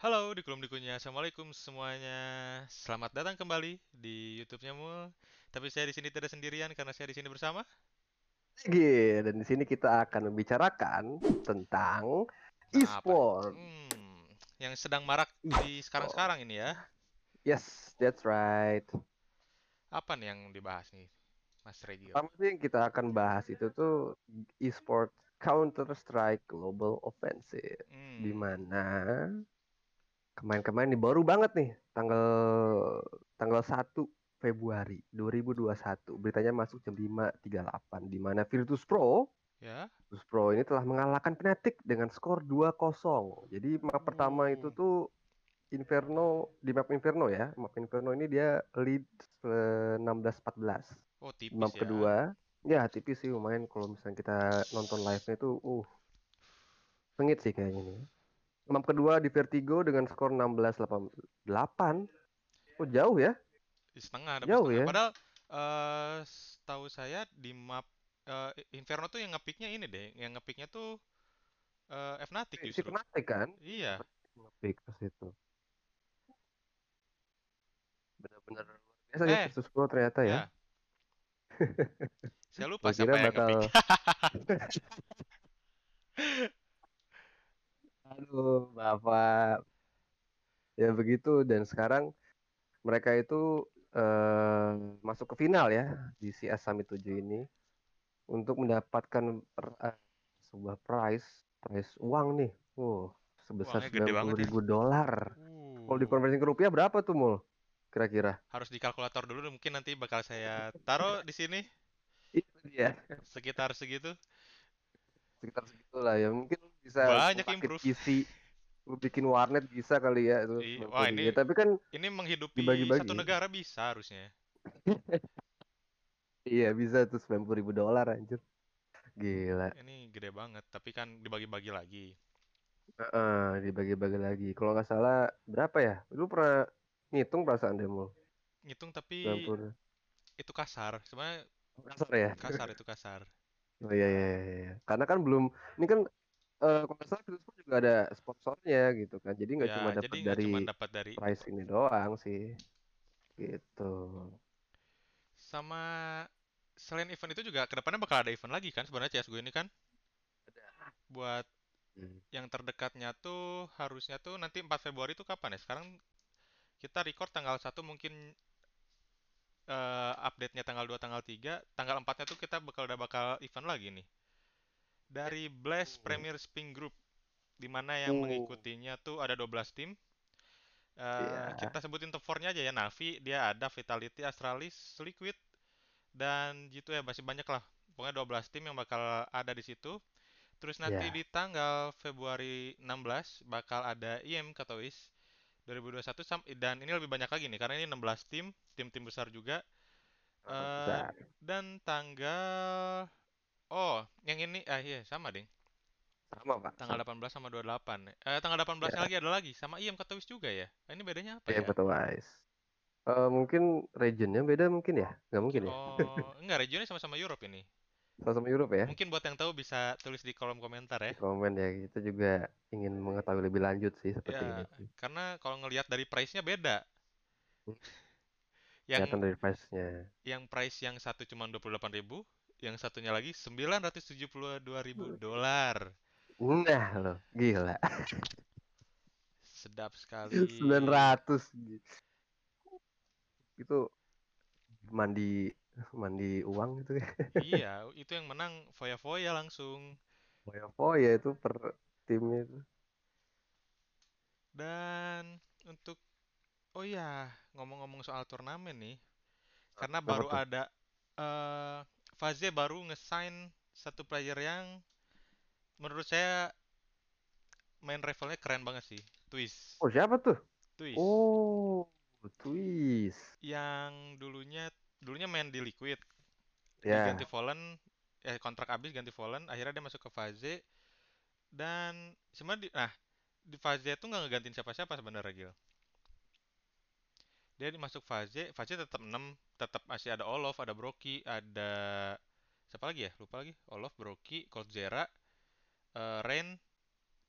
Halo dikulum-dikunya, Assalamualaikum semuanya. Selamat datang kembali di YouTube-nya Mul. Tapi saya di sini tidak sendirian karena saya di sini bersama. Lagi dan di sini kita akan membicarakan tentang Nah, e-sport. Hmm, yang sedang marak di sekarang-sekarang ini ya. Yes, that's right. Apa nih yang dibahas nih, Mas Regil? Pertama sih yang kita akan bahas itu tuh e-sport Counter-Strike Global Offensive. Di Hmm, mana kemarin-kemarin ini baru banget nih tanggal tanggal 1 Februari 2021. Beritanya masuk jam 5.38 di mana Virtus Pro ya. Virtus Pro ini telah mengalahkan Fnatic dengan skor 2-0. Jadi map pertama itu Uh, tuh Inferno di map Inferno ya. Map Inferno ini dia lead eh, 16-14. oh tipis map ya. kedua ya tipis sih lumayan kalau misalnya kita nonton live-nya tuh uh sengit sih kayaknya nih. Map kedua di Vertigo dengan skor 16-8. Oh jauh ya? Di setengah, Jauh setengah. ya? Padahal eh setahu saya di map eh, Inferno tuh yang ngepicknya ini deh, yang ngepicknya tuh eh, Fnatic si justru. Fnatic kan? Iya, Ngepick pas itu. Benar-benar luar biasa ya eh, Virtus Pro ternyata ya. ya. Saya lupa kira siapa yang bakal ngepick. Aduh, Bapak. Ya begitu dan sekarang mereka itu eh, masuk ke final ya di CS Summit 7 ini untuk mendapatkan eh, sebuah prize, prize uang nih. Wow, sebesar gede banget 90 ya. ribu dolar. Kalau Uh, dikonversi ke rupiah berapa tuh, Mul? Kira-kira? harus di kalkulator dulu mungkin nanti bakal saya taruh di sini Itu dia. sekitar segitu. Sekitar segitulah ya. Mungkin bisa Banyak improve. PC, lu bikin warnet bisa kali ya itu I- 90 Wah, ini Ya, tapi kan ini menghidupi satu dibagi-bagi. negara bisa harusnya. Iya, bisa tuh 90 ribu dolar anjir. Gila. Ini gede banget, tapi kan dibagi-bagi lagi. Heeh, dibagi-bagi lagi. Kalau nggak salah berapa ya? Lu pernah ngitung perasaan demo? Ngitung tapi 90. itu kasar. Sebenarnya Kasar ya? kasar itu kasar. Oh iya, iya, iya. iya. Karena kan belum, ini kan eh kalau salah juga ada sponsornya gitu kan. Jadi nggak cuma Ya, dapat jadi nggak dari cuma dapat dari price ini doang sih. Gitu. sama selain event itu juga ke depannya bakal ada event lagi kan sebenarnya CSGO ini kan buat Hmm. yang terdekatnya tuh harusnya tuh nanti 4 Februari tuh kapan ya? Sekarang kita record tanggal 1 mungkin eh, update-nya tanggal 2 tanggal 3 tanggal 4-nya tuh kita bakal udah bakal event lagi nih. Dari Blast Premier Spin Group di mana yang Oh, mengikutinya tuh ada 12 tim. Eh, iya. kita sebutin top 4-nya aja ya Navi dia ada Vitality Astralis Liquid dan gitu ya masih banyak lah. Pokoknya 12 tim yang bakal ada di situ. Terus nanti Iya. di tanggal Februari 16 bakal ada IM Katowice 2021 sam- dan ini lebih banyak lagi nih karena ini 16 tim tim-tim besar juga Oh, Eh, besar. dan tanggal oh yang ini ah iya sama ding Sama, Pak. tanggal Sama. 18 sama 28 eh tanggal 18 nya Ya, lagi ada lagi sama IM Katowice juga ya Ah, ini bedanya apa yang ya betul wise. Eh, mungkin regionnya beda mungkin ya? Nggak mungkin ya? oh enggak regionnya sama-sama Europe ini Sama-sama Europe ya? mungkin buat yang tahu bisa tulis di kolom komentar ya Di komen ya, kita juga ingin mengetahui lebih lanjut sih seperti ini ya sih. karena kalau ngelihat dari price-nya beda Hmm, yang Kelihatan dari price-nya. yang price yang satu cuma 28.000 yang satunya lagi 972.000 dolar Nah loh, gila. sedap sekali 900 itu mandi mandi uang gitu ya. iya itu yang menang foya-foya langsung Foya-foya itu per timnya itu. dan untuk oh ya ngomong-ngomong soal turnamen nih karena Apa baru tuh? ada eh Faze baru nge-sign satu player yang menurut saya main levelnya keren banget sih Twist Oh, siapa tuh? Twist Oh, twist. yang dulunya dulunya main di Liquid. Ya, diganti Fallen eh kontrak habis ganti Fallen akhirnya dia masuk ke Faze. Dan sebenarnya di, nah di Faze itu nggak ngegantiin siapa-siapa sebenarnya Gil. Dia masuk Faze Faze tetap 6 tetap masih ada Olof ada Broky ada siapa lagi ya? Lupa lagi. Olof Broky Coldzera eh Rain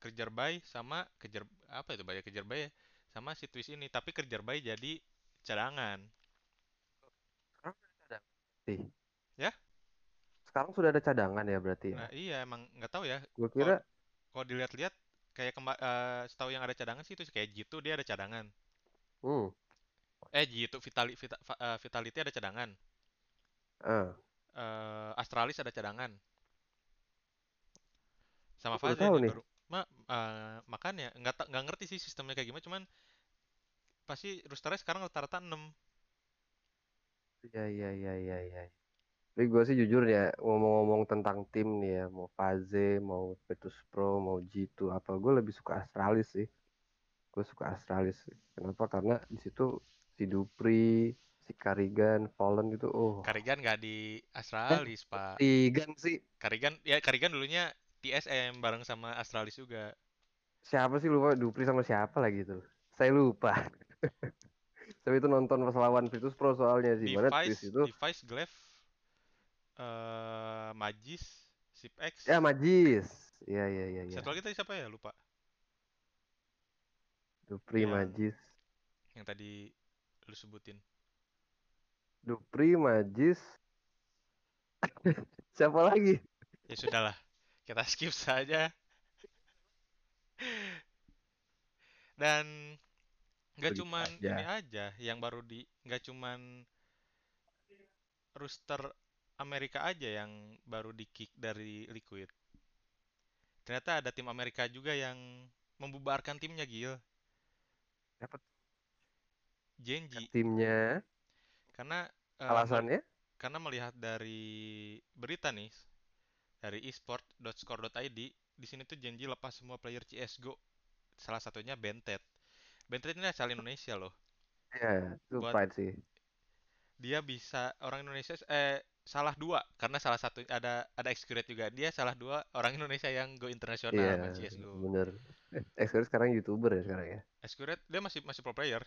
kejar buy sama kejar apa itu bayar kejar buy ya? Sama si Twist ini. Tapi kejar buy jadi cadangan Sih. ya? Sekarang sudah ada cadangan ya berarti ya. nah iya emang nggak tahu ya. Gue kira kalau dilihat-lihat kayak kemba eh, setahu yang ada cadangan sih itu kayak G2 dia ada cadangan. Hmm, eh G2 Vitali, Vita, eh, Vitality ada cadangan. Ah, eh Astralis ada cadangan. Sama Fazen tahu nih. baru. Ma eh, makanya nggak nggak ngerti sih sistemnya kayak gimana cuman pasti roosternya sekarang rata-rata 6 Iya iya iya iya iya. Tapi gue sih jujur ya ngomong-ngomong tentang tim nih ya, mau Faze, mau Virtus Pro, mau G2 apa, gue lebih suka Astralis sih. Gue suka Astralis. sih. Kenapa? Karena di situ si Dupri, si Karigan, Fallen gitu. Oh, Karigan nggak di eh, Astralis pak Karigan sih. Karigan ya Karigan dulunya TSM bareng sama Astralis juga Siapa sih lupa Dupri sama siapa lagi tuh? Saya lupa. Tapi itu nonton pas lawan Virtus Pro soalnya sih. Mana Device itu? Device Glaive eh Magis SipX Ya Majis. Iya iya iya iya. satu lagi tadi siapa ya lupa Dupri, yang Majis. yang tadi lu sebutin Dupri, Majis. Siapa lagi? ya sudahlah kita skip saja dan nggak cuman aja. ini aja yang baru di nggak cuman rooster Amerika aja yang baru di kick dari Liquid ternyata ada tim Amerika juga yang membubarkan timnya Gil Siapa Genji timnya? karena eh, Alasannya? karena melihat dari berita nih dari esport.score.id di sini tuh Genji lepas semua player CS:GO salah satunya Bentet Bentet ini asal Indonesia loh Ya, itu buat sih. dia bisa orang Indonesia eh salah dua karena salah satu ada ada Xcurate juga dia salah dua orang Indonesia yang go internasional main Iya, CS:GO bener. Eh, Xcode sekarang YouTuber ya sekarang ya. Xcurate dia masih masih pro player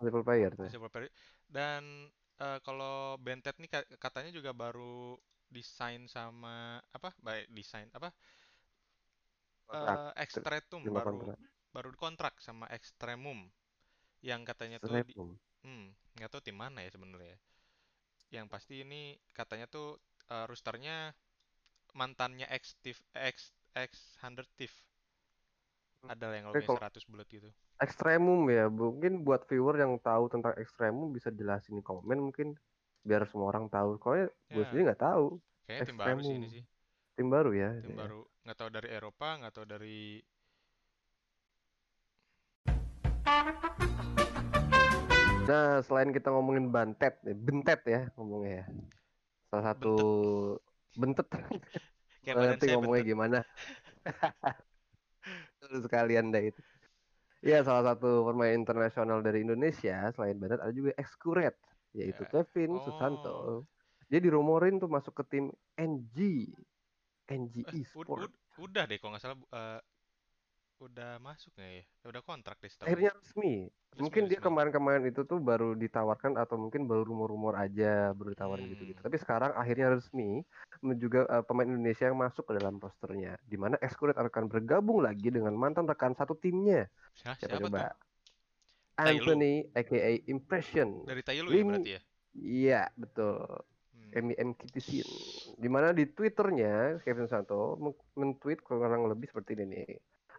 Multiple player tuh. masih pro player dan eh, kalau Bentet nih ka- katanya juga baru desain sama apa baik desain apa eh Extratum Lima baru kontrak. Baru kontrak sama Extremum yang katanya tuh di, hmm, nggak tahu tim mana ya sebenarnya yang pasti ini katanya tuh eh, roosternya mantannya X Thief X X Hundred Thief ada yang kalau 100 bulat gitu Extremum ya, mungkin buat viewer yang tahu tentang Extremum bisa jelasin di komen mungkin biar semua orang tahu. Gue ya sendiri nggak tahu kayaknya tim baru sih ini Extremum. sih Tim baru ya. tim ya. baru nggak tahu dari Eropa nggak tahu dari Nah, selain kita ngomongin bantet, nih, bentet ya ngomongnya ya. Salah satu bentet bentet saya ngomongnya bentet gimana. Terus sekalian deh itu. Iya, salah satu pemain internasional dari Indonesia selain Bantet ada juga Excuret, yaitu ya Kevin oh Susanto. Dia dirumorin tuh masuk ke tim NG, NG eh ud, Esport. ud, udah deh kalau nggak salah eh, udah masuk nggak ya Eh, udah kontrak deh setahu Akhirnya resmi. resmi Mungkin dia resmi kemarin-kemarin itu tuh baru ditawarkan atau mungkin baru rumor-rumor aja, baru ditawarin gitu-gitu. hmm Tapi sekarang akhirnya resmi juga eh, pemain Indonesia yang masuk ke dalam rosternya, di mana Excuret akan bergabung lagi dengan mantan rekan satu timnya. Siapa siapa tuh coba? Tailu Anthony aka Impression. dari Tailu ya Lim berarti ya Iya, betul. hmm. MM Kitisin. Di mana di Twitternya Kevin Santo men- men-tweet kurang lebih seperti ini nih.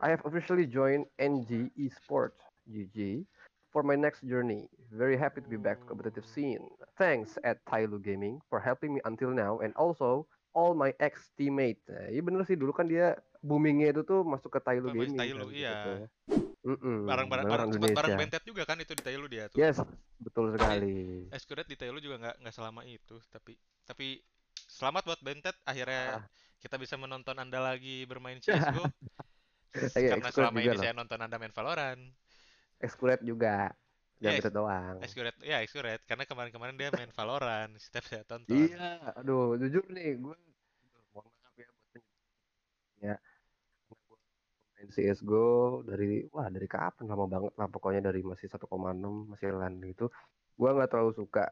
I have officially joined NG Esports GG for my next journey. Very happy to be back to competitive scene. Thanks at Tailu Gaming for helping me until now and also all my ex teammate. Nah, iya bener sih dulu kan dia boomingnya itu tuh masuk ke Tailu Gaming Tailu kan gitu iya. Mm-mm, barang barang. Bentet juga kan itu di Tailu dia tuh Yes, betul eh sekali. Escuret di Tailu juga nggak nggak selama itu tapi tapi selamat buat Bentet akhirnya Ah, kita bisa menonton anda lagi bermain CSGO karena Excuret selama ini saya nonton anda main Valorant Excuret juga. ya Jangan Ex- Betet doang. Escuret ya Escuret karena kemarin-kemarin dia main Valorant setiap saya tonton Iya, aduh, jujur nih, gue mohon maaf ya buat. Karena gue main CSGO dari, wah dari kapan lama banget lah, pokoknya dari masih 1,6 masih LAN gitu. Gue nggak terlalu suka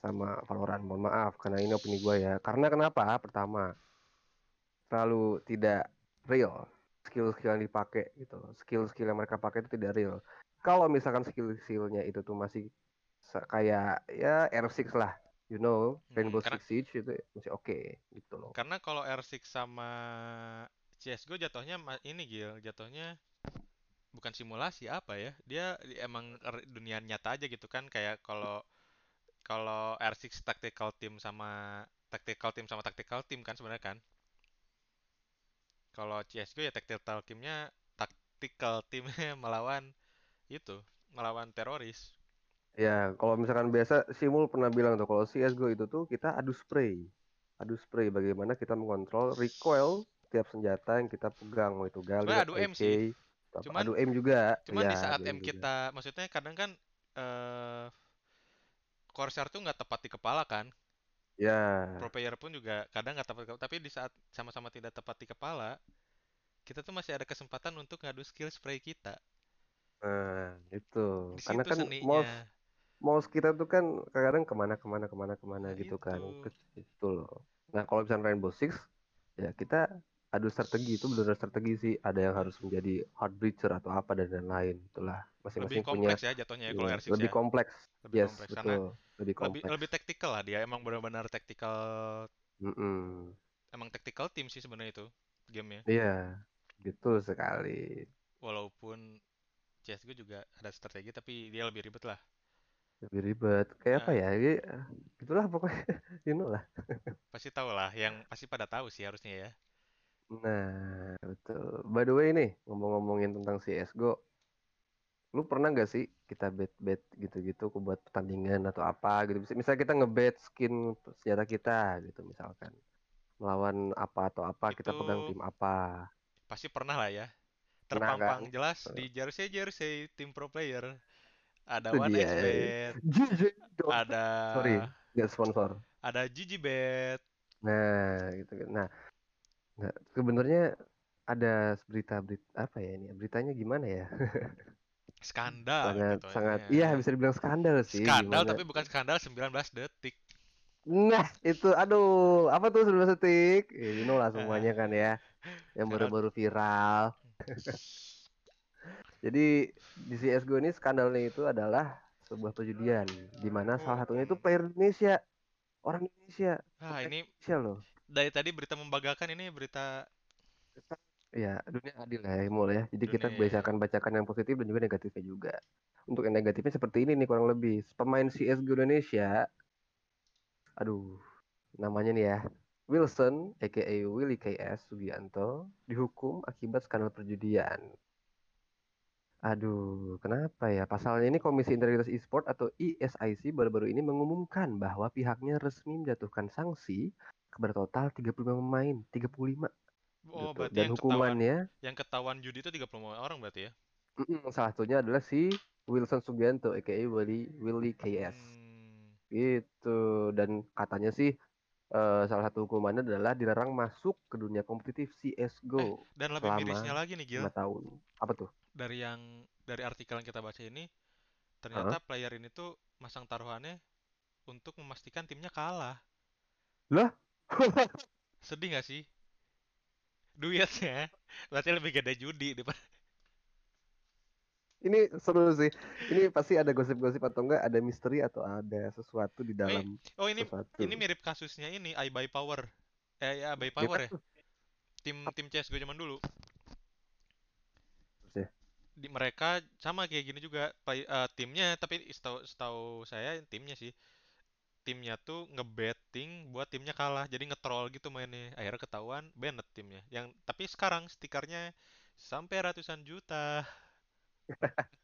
sama Valorant, mohon maaf, karena ini opini gue ya. Karena kenapa? Pertama, terlalu tidak real. Skill-skill yang dipakai gitu loh. Skill-skill yang mereka pakai itu tidak real. Kalau misalkan skill-skillnya itu tuh masih kayak ya R6 lah, you know, Rainbow Hmm, karena Six Siege itu masih oke gitu loh. karena kalau R6 sama CS:GO jatuhnya ini Gil, jatuhnya bukan simulasi apa ya? Dia emang dunia nyata aja gitu kan kayak kalau kalau R6 tactical team sama tactical team sama tactical team kan sebenarnya kan. Kalau CS:GO ya tactical teamnya tactical teamnya melawan itu, melawan teroris. Ya, kalau misalkan biasa Simul pernah bilang tuh kalau CS:GO itu tuh kita adu spray. Adu spray bagaimana kita mengontrol recoil tiap senjata yang kita pegang mau itu Sebenarnya Galil, adu M sih. Cuman adu aim juga. cuman di Ya, saat adu aim M juga. kita maksudnya kadang kan eh Corsair tuh nggak tepat di kepala kan. Ya, Pro player pun juga kadang nggak tepat. Tapi di saat sama-sama tidak tepat di kepala, kita tuh masih ada kesempatan untuk ngadu skill spray kita. nah itu. Di Karena kan seninya. mouse mouse kita tuh kan kadang ke mana ke mana ke mana ke mana Nah, gitu kan. itu. Ke situ loh. Nah kalau misalnya Rainbow Six ya kita adu strategi itu benar strategi sih. Ada yang harus menjadi hard breacher atau apa dan lain-lain. Itulah Lebih masing-masing punya kompleks ya jatuhnya ya kalau Iya, R6 lebih ya. kompleks. Lebih Yes, kompleks betul. Lebih lebih kompleks. lebih tactical lah dia. Emang benar-benar tactical Mm-mm. emang tactical team sih sebenarnya itu gamenya. Iya, betul sekali. Walaupun CS:GO juga ada strategi tapi dia lebih ribet lah. Lebih ribet. Kayak apa Nah, ya? Ini, itulah pokoknya. You know lah. pasti tahu lah, yang pasti pada tahu sih harusnya ya. Nah, betul. By the way nih, ngomong-ngomongin tentang CSGO, lu pernah nggak sih kita bet-bet gitu-gitu ke buat pertandingan atau apa gitu? Mis- Misalnya kita ngebet skin senjata kita gitu misalkan. Melawan apa atau apa, kita pegang Itu tim apa. pasti pernah lah ya. Pernah kan? Terpampang jelas di jersey jersey tim pro player. Ada Itu One dia. Bet, ada Sorry, nggak sponsor. ada Gigi Bet. Nah, gitu kan. Nah, nah, sebenarnya ada berita-berita apa ya ini? Beritanya gimana ya? Skandal Sangat gitu sangat jatuhnya. iya bisa dibilang skandal sih Skandal gimana. tapi bukan skandal 19 detik. Nah, itu aduh, apa tuh 19 detik? Eh, you know lah semuanya kan ya, yang baru-baru viral. Jadi di CS:GO ini skandalnya itu adalah sebuah perjudian di mana salah satunya itu player Indonesia, orang Indonesia, ah pemain ini Indonesia loh. Dari tadi berita membanggakan ini berita Ya, dunia adil ya, Mul ya. Jadi kita dunia biasakan bacakan yang positif dan juga negatifnya juga. Untuk yang negatifnya seperti ini nih kurang lebih. Pemain CS:GO Indonesia, aduh, namanya nih ya. Wilson, aka Willy KS Sugianto, dihukum akibat skandal perjudian. Aduh, kenapa ya? Pasalnya ini Komisi Integritas E-sport atau ISIC baru-baru ini mengumumkan bahwa pihaknya resmi menjatuhkan sanksi kepada total 35 pemain, 35 Oh, gitu. berarti Dan yang ketahuan hukumannya? yang ketahuan judi itu 35 orang berarti ya? Mm-mm, salah satunya adalah si Wilson Sugianto aka Willy Willy KS Hmm. gitu. Dan katanya sih eh, salah satu hukumannya adalah dilarang masuk ke dunia kompetitif Eh, CS:GO dan lebih mirisnya lagi nih Gil, tahun. Apa tuh? Dari yang dari artikel yang kita baca ini, ternyata player ini tuh masang taruhannya untuk memastikan timnya kalah. lah Sedih nggak sih? Duitnya berarti lebih gede judi daripada ini seru sih ini pasti ada gosip-gosip atau enggak ada misteri atau ada sesuatu di i- dalam oh ini sesuatu ini mirip kasusnya ini I Buy Power. Eh ya Buy Power ya. tuh Tim tim CS:GO zaman dulu. Ya? Di mereka sama kayak gini juga play- eh, timnya tapi setahu setahu saya timnya sih timnya tuh ngebetting buat timnya kalah jadi ngetrol gitu mainnya. Akhirnya ketahuan banned timnya. Yang tapi sekarang stikernya sampai ratusan juta.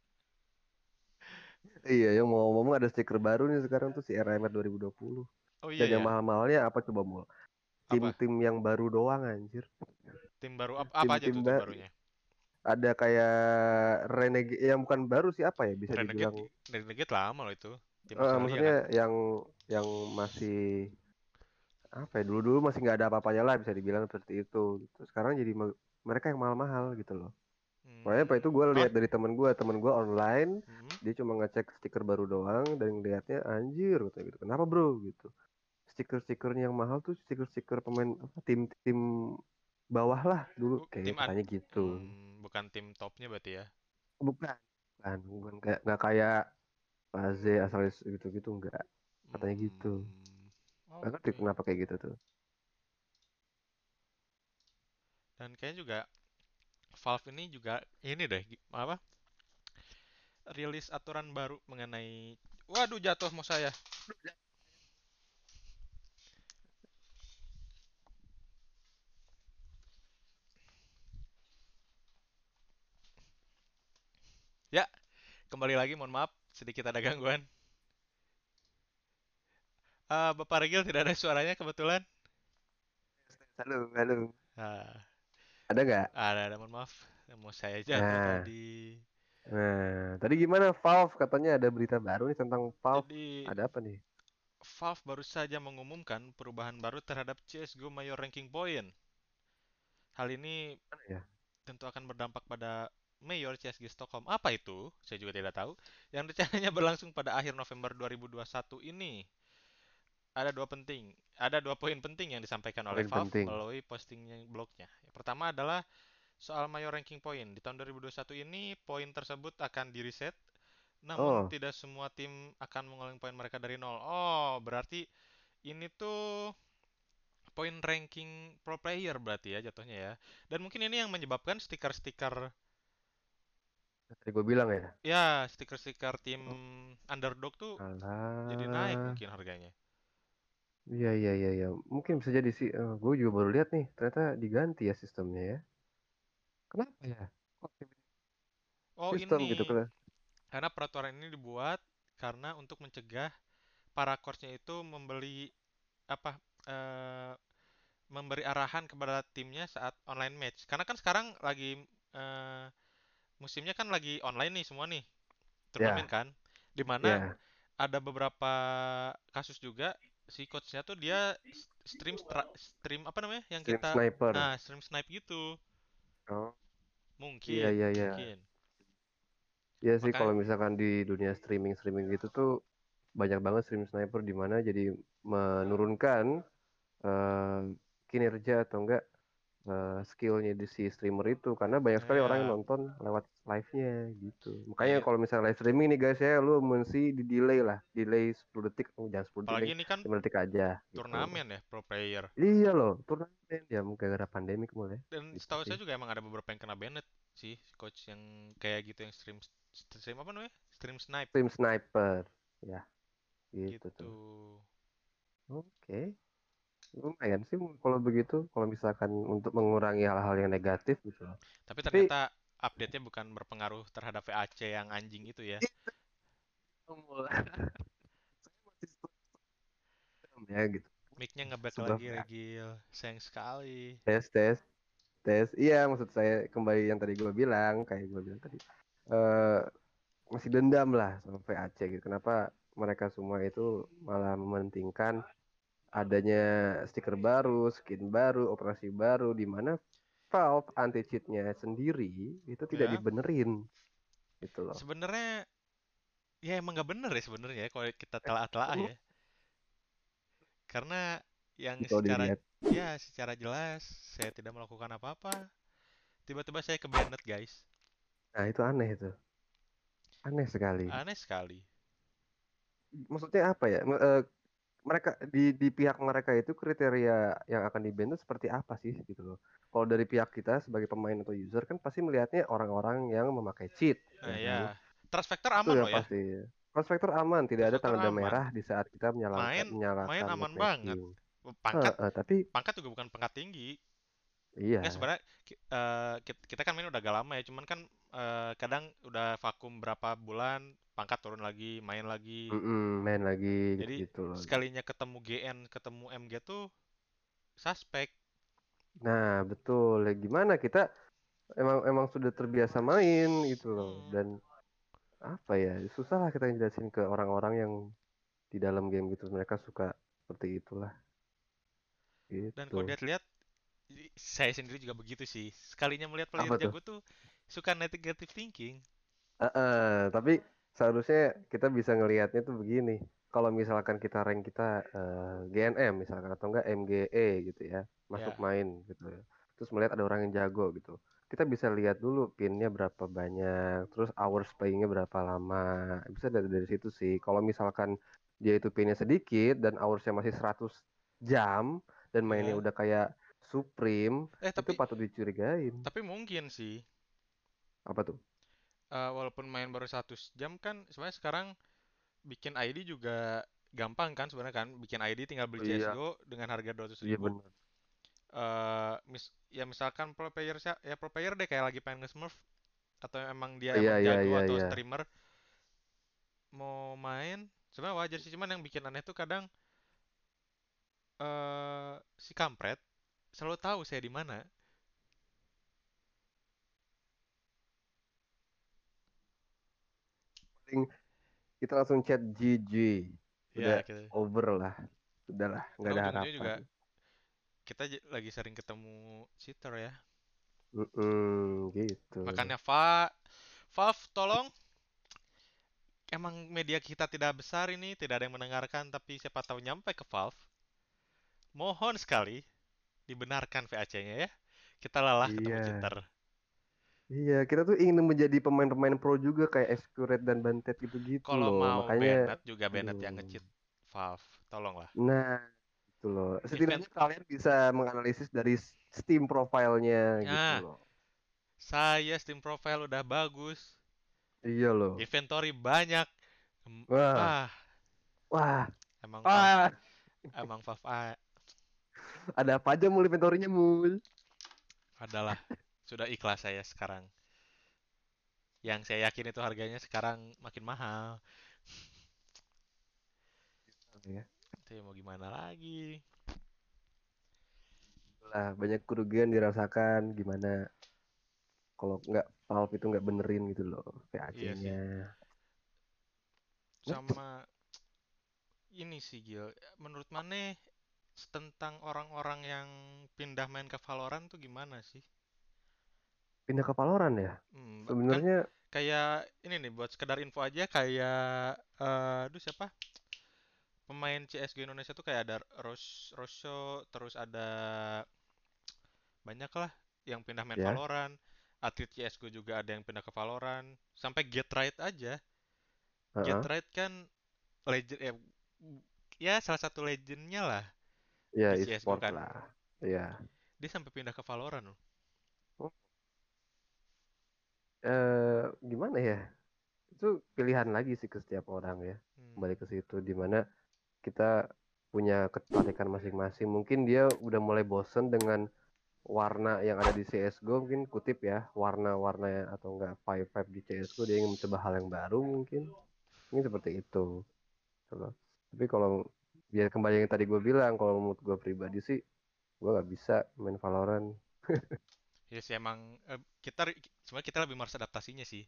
Iya yang mau ngomong ada stiker baru nih sekarang tuh si RMR 2020 oh dan iya yang ya mahal-mahalnya apa coba mul? Tim-tim yang baru doang anjir. Tim baru ap- apa aja tim-tim tuh tim ba- barunya? Ada kayak Renegade yang bukan baru sih apa ya bisa dibilang? Renegade Renegade lama loh itu Australia maksudnya kan yang yang masih apa ya dulu dulu masih nggak ada apa-apanya lah bisa dibilang seperti itu gitu. sekarang jadi me- mereka yang mahal-mahal gitu loh makanya apa itu hmm. gue oh lihat dari temen gue temen gue online hmm. dia cuma ngecek stiker baru doang dan lihatnya anjir gitu gitu kenapa bro gitu stiker-stikernya yang mahal tuh stiker-stiker pemain apa tim-tim bawah lah dulu Bu- kayak tim katanya gitu. hmm, bukan tim topnya berarti ya. Bukan, bukan, bukan kayak nggak kayak Paze Astralis gitu-gitu enggak. Katanya gitu. Hmm, Nggak ngerti kenapa kayak gitu tuh. Dan kayaknya juga Valve ini juga ini deh apa? Rilis aturan baru mengenai Waduh jatuh mau saya. Ya, kembali lagi mohon maaf sedikit ada gangguan. Ah, Bapak Regil tidak ada suaranya kebetulan. Halo, halo. Ah, Ada nggak? ada, ada mohon maaf. Mau saya jatuh Nah, tadi. nah, tadi gimana Valve katanya ada berita baru nih tentang Valve. Jadi Ada apa nih? Valve baru saja mengumumkan perubahan baru terhadap CSGO Major Ranking Point. Hal ini ya? tentu akan berdampak pada Mayor CSG Stockholm. Apa itu? Saya juga tidak tahu. Yang rencananya berlangsung pada akhir November 2021 ini. Ada dua penting, ada dua poin penting yang disampaikan oleh Poin Valve penting. melalui postingnya blognya. Yang pertama adalah soal Mayor Ranking Point. Di tahun 2021 ini, poin tersebut akan di-reset, namun Oh, tidak semua tim akan mengulangi poin mereka dari nol. Oh, berarti ini tuh poin ranking pro player berarti ya jatuhnya ya. Dan mungkin ini yang menyebabkan stiker-stiker tadi gue bilang ya. ya stiker-stiker tim Oh, underdog tuh jadi naik alah. mungkin harganya. Iya, iya, iya, iya. Mungkin bisa jadi sih. gue juga baru lihat nih. Ternyata diganti ya sistemnya ya. Kenapa ya? Kok Oh sistem gitu ini kan? karena peraturan ini dibuat karena untuk mencegah para coachnya itu membeli apa eh, memberi arahan kepada timnya saat online match. Karena kan sekarang lagi eh, musimnya kan lagi online nih semua nih turnamen Ya, kan, di mana ya. ada beberapa kasus juga si coachnya tuh dia stream stream apa namanya yang Stream kita sniper. nah stream snipe gitu Oh, iya, mungkin iya, iya. mungkin Iya sih kalau misalkan di dunia streaming-streaming gitu tuh banyak banget stream sniper di mana jadi menurunkan eh, kinerja atau enggak eh, skillnya di si streamer itu. Karena banyak sekali orang yang ya nonton lewat live-nya gitu. Makanya ya kalau misalnya live streaming nih guys ya, lu mesti di delay lah, delay 10 detik, oh, jangan 10 detik apalagi deh, ini kan 5 detik aja gitu. turnamen ya pro player. Iya loh, turnamen. Ya mungkin gara pandemik mulai dan gitu setahu saya juga emang ada beberapa yang kena banned sih coach yang kayak gitu yang stream stream apa namanya? Stream snipe Stream sniper, ya gitu gitu. Tuh. Oke. Lumayan sih kalau begitu, kalau misalkan untuk mengurangi hal-hal yang negatif gitu. tapi Tapi ternyata update-nya bukan berpengaruh terhadap VAC yang anjing itu ya serem ya gitu. mic-nya nge-back lagi Regil sayang sekali tes tes tes. Iya maksud saya kembali yang tadi gue bilang, kayak gue bilang tadi. eh masih dendam lah sama VAC gitu. Kenapa mereka semua itu malah mementingkan adanya stiker baru, skin baru, operasi baru, di mana Valve anti cheatnya sendiri itu tidak ya. dibenerin. Gitu loh. sebenarnya ya emang nggak bener ya sebenarnya ya kalau kita telah-telah ya. Karena yang Kalau secara dilihat, ya secara jelas saya tidak melakukan apa-apa tiba-tiba saya ke banned guys. Nah itu aneh itu, aneh sekali. aneh sekali. Maksudnya apa ya? Eh, mereka di di pihak mereka itu kriteria yang akan di ban itu seperti apa sih gitu loh. Kalau dari pihak kita sebagai pemain atau user kan pasti melihatnya orang-orang yang memakai cheat, nah ya ya kan? trust factor aman loh ya? pasti. Aman, tidak trust ada tanda aman. merah di saat kita menyalakan main main menyalakan aman banget. Pangkat tapi pangkat juga bukan pangkat tinggi. Iya, nggak sebenarnya kit- kita kan main udah agak lama ya cuman kan eh, kadang udah vakum berapa bulan pangkat turun lagi main lagi. Mm-mm, main lagi jadi loh. sekalinya ketemu GN ketemu MG tuh suspek. Nah, betul. Ya, gimana kita emang emang sudah terbiasa main gitu loh. Hmm. dan apa ya susah lah kita jelasin ke orang-orang yang di dalam game gitu. Mereka suka seperti itulah. Dan kalau gitu lihat-lihat saya sendiri juga begitu sih. Sekalinya melihat player apa jago tuh suka negative thinking. Heeh, tapi seharusnya kita bisa ngelihatnya tuh begini kalau misalkan kita rank kita eh, GNM misalkan atau enggak MGE gitu ya masuk ya main gitu ya terus melihat ada orang yang jago gitu. Kita bisa lihat dulu pinnya berapa banyak, terus hours playing-nya berapa lama. Bisa dari dari situ sih. Kalau misalkan dia itu pinnya sedikit dan hours-nya masih 100 jam dan mainnya Ya. udah kayak Supreme, Eh itu tapi patut dicurigain. tapi mungkin sih. Apa tuh? Eh, walaupun main baru 100 jam kan sebenarnya sekarang bikin ID juga gampang kan sebenarnya kan. Bikin ID tinggal beli Iya, CS:GO dengan harga 200 iya ribu. Eh mis ya misalkan pro player ya pro player deh kayak lagi pengen nge-smurf atau emang dia Iya, emang iya, jago iya, atau iya. streamer mau main sebenarnya wajar sih cuman yang bikin aneh tuh kadang eh si kampret selalu tahu saya di mana. Paling kita langsung chat GG. Udah Ya gitu. over lah. Udahlah, nggak ada ujung-ujungnya juga harapan. kita lagi sering ketemu cheater ya. Mm-mm, gitu. Makanya Va Valve tolong emang media kita tidak besar ini, tidak ada yang mendengarkan tapi siapa tahu nyampe ke Valve. Mohon sekali dibenarkan VAC-nya ya. Kita lelah ketemu Iya, cheater. Iya. Kita tuh ingin menjadi pemain-pemain pro juga kayak Escurate dan Bantet gitu-gitu Kalau mau Makanya, Bennett juga Bennett yang aduh. nge-cheat Valve. Tolonglah. Nah, gitu loh. Event Setidaknya kalian bisa menganalisis dari Steam profile-nya gitu Nah, loh. saya Steam profile udah bagus, Iya loh. inventory banyak. Wah, Ah, wah, emang Valve, wah. emang Valve Ada apa aja mul inventory-nya mul? adalah sudah ikhlas saya sekarang. Yang saya yakin itu harganya sekarang makin mahal. Ya, Itu ya mau gimana lagi? lah banyak kerugian dirasakan gimana kalau nggak Valve itu nggak benerin gitu loh Iya sih. VAC-nya. Sama ini sih Gil, menurut Mane tentang orang-orang yang pindah main ke Valorant tuh gimana sih? Pindah ke Valorant ya? Hmm, kan Sebenarnya kayak ini nih buat sekedar info aja kayak eh aduh siapa? Pemain CS:GO Indonesia tuh kayak ada Ros Rosho, terus ada banyak lah yang pindah main ya, Valorant. Atlet CS:GO juga ada yang pindah ke Valorant. Sampai Get Right aja. Get heeh. Right kan legend ya, ya salah satu legendnya lah Ya CS:GO e-sport kan. lah. Ya. Dia sampai pindah ke Valorant loh. Eh, gimana ya? Itu pilihan lagi sih ke setiap orang ya. Hmm. Kembali ke situ di mana kita punya ketertarikan masing-masing. Mungkin dia udah mulai bosen dengan warna yang ada di CSGO mungkin kutip ya warna-warna atau enggak vibe vibe di CSGO dia ingin mencoba hal yang baru mungkin ini seperti itu tapi kalau biar kembali yang tadi gue bilang kalau menurut gue pribadi sih gue nggak bisa main Valorant Ya sih emang eh, kita sebenarnya kita lebih males adaptasinya sih.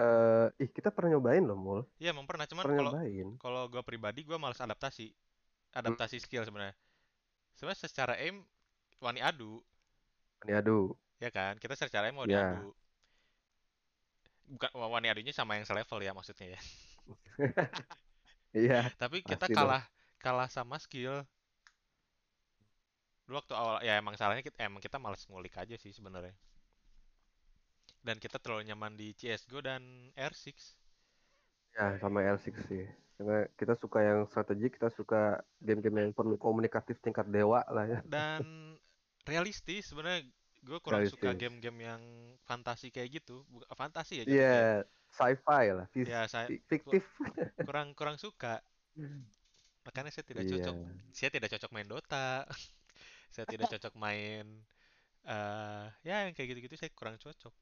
eh ih kita pernah nyobain loh mul Iya emang pernah cuman kalau kalau gue pribadi gue males adaptasi. Hmm, Adaptasi skill sebenarnya. Sebenarnya secara aim wani adu, ini aduh ya kan? Kita secara aim wani ya adu. Bukan wani adunya sama yang selevel ya maksudnya ya. iya Tapi kita pasti dong kalah kalah sama skill. Dulu waktu awal ya emang salahnya kita emang kita males ngulik aja sih sebenarnya. Dan kita terlalu nyaman di CS:GO dan R6. ya sama L6 sih karena kita suka yang strategi kita suka game-game yang perlu komunikatif tingkat dewa lah ya Dan realistis sebenarnya gue kurang suka realistis game-game yang fantasi kayak gitu. Bukan fantasi ya Iya, jatuhnya. sci-fi lah, fis- Ya saya ku- fiktif. kurang kurang suka. Makanya saya tidak Iya, cocok. Saya tidak cocok main Dota. Saya tidak cocok main eh ya yang kayak gitu-gitu saya kurang cocok.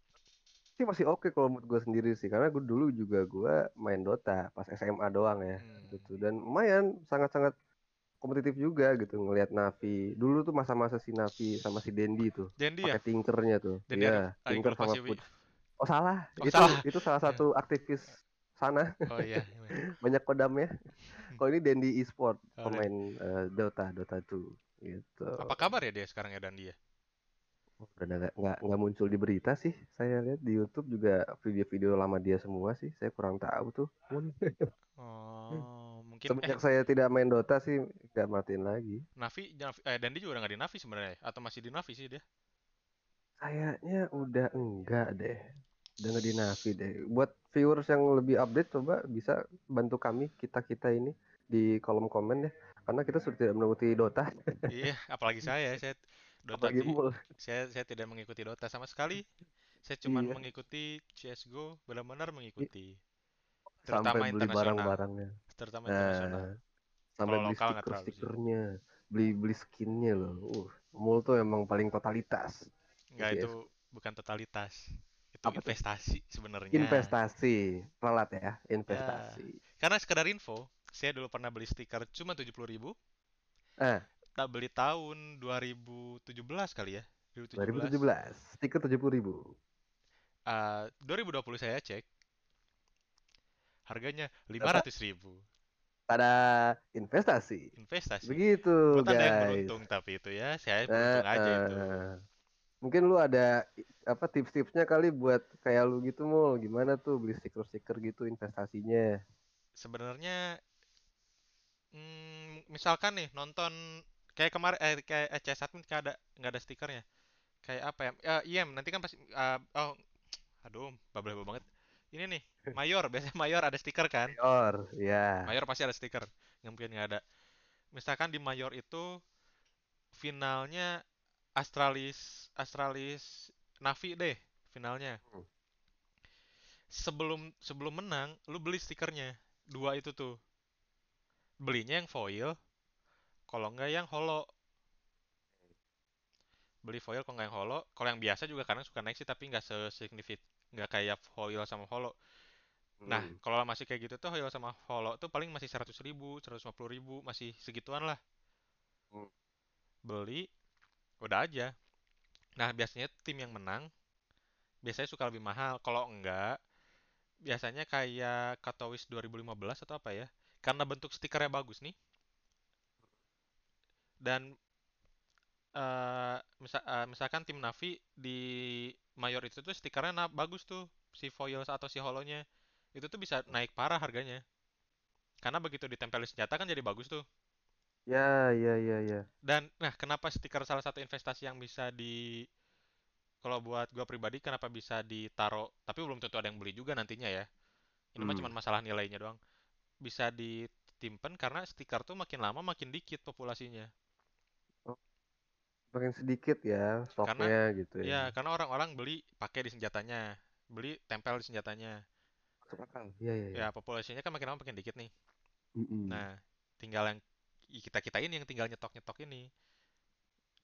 sih masih oke kalau menurut gue sendiri sih, karena gue dulu juga gue main Dota pas SMA doang ya, Hmm. gitu. Dan lumayan, sangat-sangat kompetitif juga gitu ngelihat Navi. Dulu tuh masa-masa si Navi sama si Dendi tuh, Dendi ya? pakai tinkernya tuh. Dendi Iya, Ari tinker sama. Put. Oh salah, Oh itu salah. itu salah Ya. satu aktivis sana, Oh iya. banyak kodamnya. Kalau ini Dendi e-sport, Oh, pemain eh, Dota, Dota 2 gitu. Apa kabar ya dia sekarang ya Dandi ya? Oh, Udah nggak nggak nggak muncul di berita sih. Saya lihat di YouTube juga video-video lama dia semua sih. Saya kurang tahu tuh. Oh, Mungkin eh Semenjak saya tidak main Dota sih nggak matiin lagi. Navi, Navi eh dan dia juga udah nggak di Navi sebenarnya ya? atau masih di Navi sih dia? Kayaknya udah enggak deh. Udah nggak di Navi deh. Buat viewers yang lebih update coba bisa bantu kami kita-kita ini di kolom komen ya. Karena kita sudah tidak mengikuti Dota, Iya, apalagi saya, saya Dota apalagi mul. saya saya tidak mengikuti Dota sama sekali. Saya cuma Iya, mengikuti CS:GO, benar-benar mengikuti, sampai terutama beli internasional, barang-barangnya. terutama internasional. Nah, sampai Kalau beli lokal sih. stiker-stikernya, beli beli skinnya loh. Uh, mul tuh emang paling totalitas di Nggak itu bukan totalitas, itu Apa investasi sebenarnya. Investasi, pelat ya, Ya, investasi. karena sekedar info, saya dulu pernah beli stiker cuma 70.000, Ah, tak beli tahun 2017 kali ya, 2017. 2017, stiker 70.000. Eh, 2020 saya cek, harganya Berapa? 500.000. Pada investasi. Investasi. Begitu, Buat Anda yang guys. beruntung tapi itu ya, saya Nah, beruntung aja itu. eh, mungkin lu ada apa tips-tipsnya kali buat kayak lu gitu mul gimana tuh beli stiker-stiker gitu investasinya Sebenarnya mm, misalkan nih nonton kayak kemarin eh kayak eh, CS Admin kayak ada nggak ada stikernya. Kayak apa ya? Eh, IM nanti kan pasti eh, oh aduh babel banget. Ini nih, Mayor biasanya Mayor ada stiker kan? Mayor ya Mayor pasti ada stiker. Nggak mungkin nggak ada. Misalkan di Mayor itu finalnya Astralis Astralis Navi deh finalnya. Hmm. Sebelum sebelum menang, lu beli stikernya. Dua itu tuh. Belinya yang foil, kalau nggak yang holo. Beli foil kalau nggak yang holo. Kalau yang biasa juga kadang suka naik sih, tapi nggak sesignifikan. Nggak kayak foil sama holo. Nah, Hmm. kalau masih kayak gitu tuh foil sama holo tuh paling masih 100 ribu, 150 ribu, masih segituan lah. Hmm. Beli, udah aja. Nah, biasanya tim yang menang, biasanya suka lebih mahal. Kalau enggak, biasanya kayak Katowice 2015 atau apa ya. Karena bentuk stikernya bagus nih, dan eh misa- eh, misalkan tim Navi di Mayor itu tuh stikernya na- bagus tuh si foil atau si holonya. Itu tuh bisa naik parah harganya. Karena begitu ditempel di senjata kan jadi bagus tuh. Ya ya ya ya. Dan nah kenapa stiker salah satu investasi yang bisa di kalau buat gua pribadi kenapa bisa ditaro tapi belum tentu ada yang beli juga nantinya ya. Ini mah cuma Hmm. masalah nilainya doang bisa ditimpen karena stiker tuh makin lama makin dikit populasinya. Oh, makin sedikit ya karena stoknya gitu ya. ya karena orang-orang beli pakai di senjatanya beli tempel di senjatanya. Masuk akal. Ya ya ya ya populasinya kan makin lama makin dikit nih. Mm-mm. nah tinggal yang kita kita ini yang tinggal nyetok nyetok ini.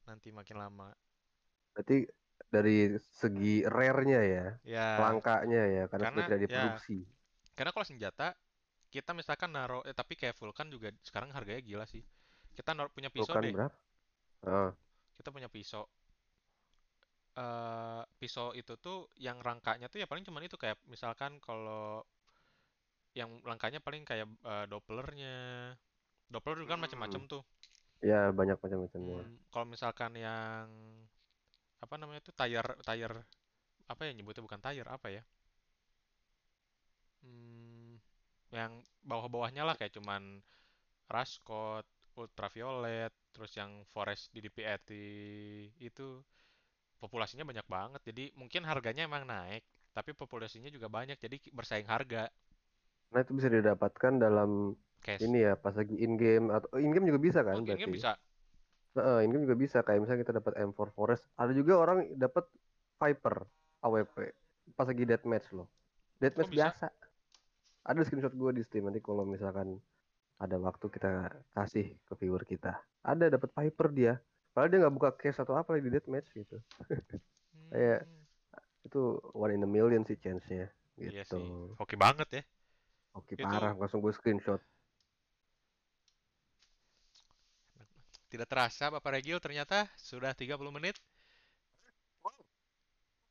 Nanti makin lama. Berarti dari segi rare-nya ya ya langkanya ya karena sudah karena tidak ya diproduksi. Karena kalau senjata kita misalkan naruh eh, tapi kayak Vulkan juga sekarang harganya gila sih. Kita naruh punya pisau bukan deh. berapa? Ah, kita punya pisau. Eh pisau itu tuh yang rangkanya tuh ya paling cuman itu kayak misalkan kalau yang rangkanya paling kayak eh, Dopplernya. Doppler juga kan macam-macam Hmm. tuh. Ya banyak macam-macamnya Hmm, kalau misalkan yang apa namanya tuh tire tire apa ya nyebutnya bukan tire apa ya Hmm, yang bawah-bawahnya lah kayak cuman Rascot, Ultraviolet, terus yang Forest di DPAT itu populasinya banyak banget. Jadi mungkin harganya emang naik, tapi populasinya juga banyak, jadi bersaing harga. Nah, itu bisa didapatkan dalam Cash. ini ya, pas lagi in game atau in game juga bisa kan Oh, ini berarti. bisa. Heeh, in game juga bisa kayak misalnya kita dapat M4 Forest. Ada juga orang dapat Viper AWP pas lagi deathmatch loh. Deathmatch bisa? biasa. Ada screenshot gue di Steam nanti kalau misalkan ada waktu kita kasih ke viewer kita. Ada dapat Viper dia. Padahal dia nggak buka case atau apa lagi di deathmatch gitu. Kayak Hmm, itu one in a million sih chance-nya iya gitu. sih. Hoki banget ya. Oke Itu parah, langsung gue screenshot. tidak terasa Bapak Regil ternyata sudah 30 menit.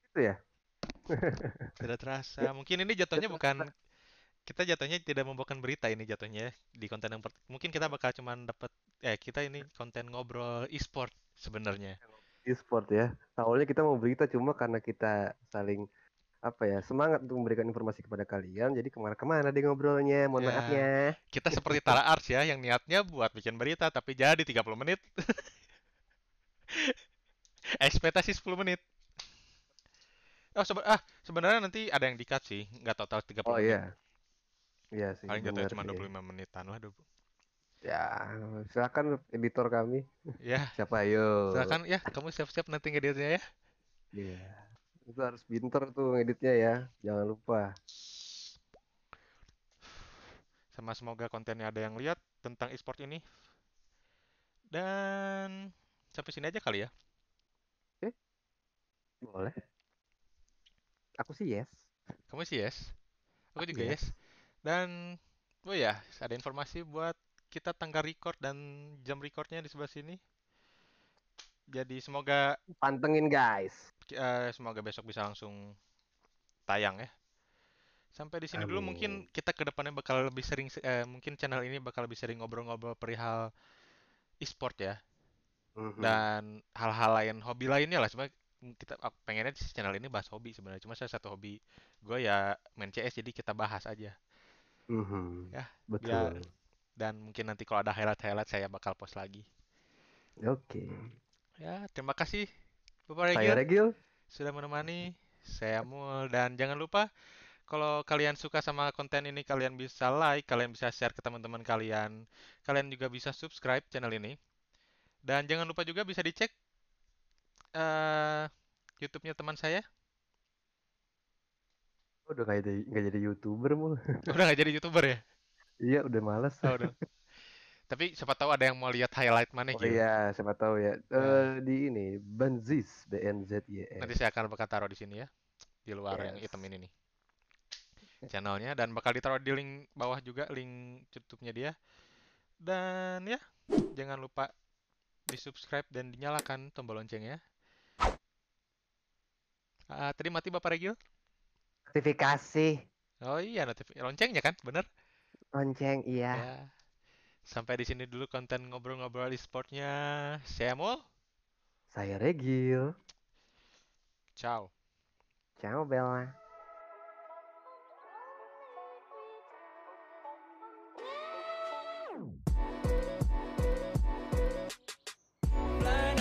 Itu ya. Tidak terasa. Mungkin ini jatuhnya bukan kita jatuhnya tidak membawakan berita ini jatuhnya ya, di konten yang per- mungkin kita bakal cuman dapat eh kita ini konten ngobrol e-sport sebenarnya. e-sport ya. Awalnya kita mau berita cuma karena kita saling apa ya semangat untuk memberikan informasi kepada kalian. Jadi ke mana-kemana deh ngobrolnya. Mohon Ya, maafnya. kita seperti Tara Ars ya, yang niatnya buat bikin berita, tapi jadi 30 menit. Ekspektasi 10 menit. Oh, sebe- ah, sebenarnya nanti ada yang di-cut sih, nggak total 30 Oh menit. iya, iya sih, Paling jatuhnya cuma sih. 25 menitan lah. dulu. Ya, silakan editor kami. Ya, Siapa ayo? silakan ya, kamu siap-siap nanti ngeditnya ya. Iya, itu harus pinter tuh ngeditnya ya. Jangan lupa. Sama semoga kontennya ada yang lihat tentang e-sport ini. Dan sampai sini aja kali ya. Oke, boleh. Aku sih yes. Kamu sih yes. Aku Aku juga yes. yes. Dan oh ya, ada informasi buat kita tanggal record dan jam recordnya di sebelah sini. Jadi semoga Pantengin guys. eh, semoga besok bisa langsung tayang ya. Sampai di sini dulu mungkin kita ke depannya bakal lebih sering eh, mungkin channel ini bakal lebih sering ngobrol-ngobrol perihal e-sport ya Mhm. dan hal-hal lain hobi lainnya lah sebenarnya kita pengennya di channel ini bahas hobi sebenarnya cuma saya satu hobi gue ya main CS jadi kita bahas aja Mhm. ya biar Betul. dan mungkin nanti kalau ada highlight-highlight saya bakal post lagi Oke. ya terima kasih Bapak Saya Regil Regil. sudah menemani saya Mul dan jangan lupa kalau kalian suka sama konten ini kalian bisa like kalian bisa share ke teman-teman kalian kalian juga bisa subscribe channel ini dan jangan lupa juga bisa dicek eh YouTube-nya teman saya Udah nggak jadi nggak jadi youtuber mul. udah nggak jadi YouTuber ya Iya, udah males. oh, udah. Tapi siapa tahu ada yang mau lihat highlight mana Oh Gil. iya, siapa tahu ya. Ya, Eh di ini Benzis, B N Z Y nanti S. saya akan bakal taruh di sini ya, di luar yang Yes. hitam ini nih channelnya dan bakal ditaruh di link bawah juga link YouTube-nya dia. Dan ya, jangan lupa di subscribe dan dinyalakan tombol loncengnya. Ah, tadi mati Bapak Regil? Notifikasi Oh iya, notif loncengnya kan, bener? lonceng iya. Ya, sampai di sini dulu konten ngobrol-ngobrol e-sportnya. Saya Mul, Saya Regil. ciao. Ciao Bella.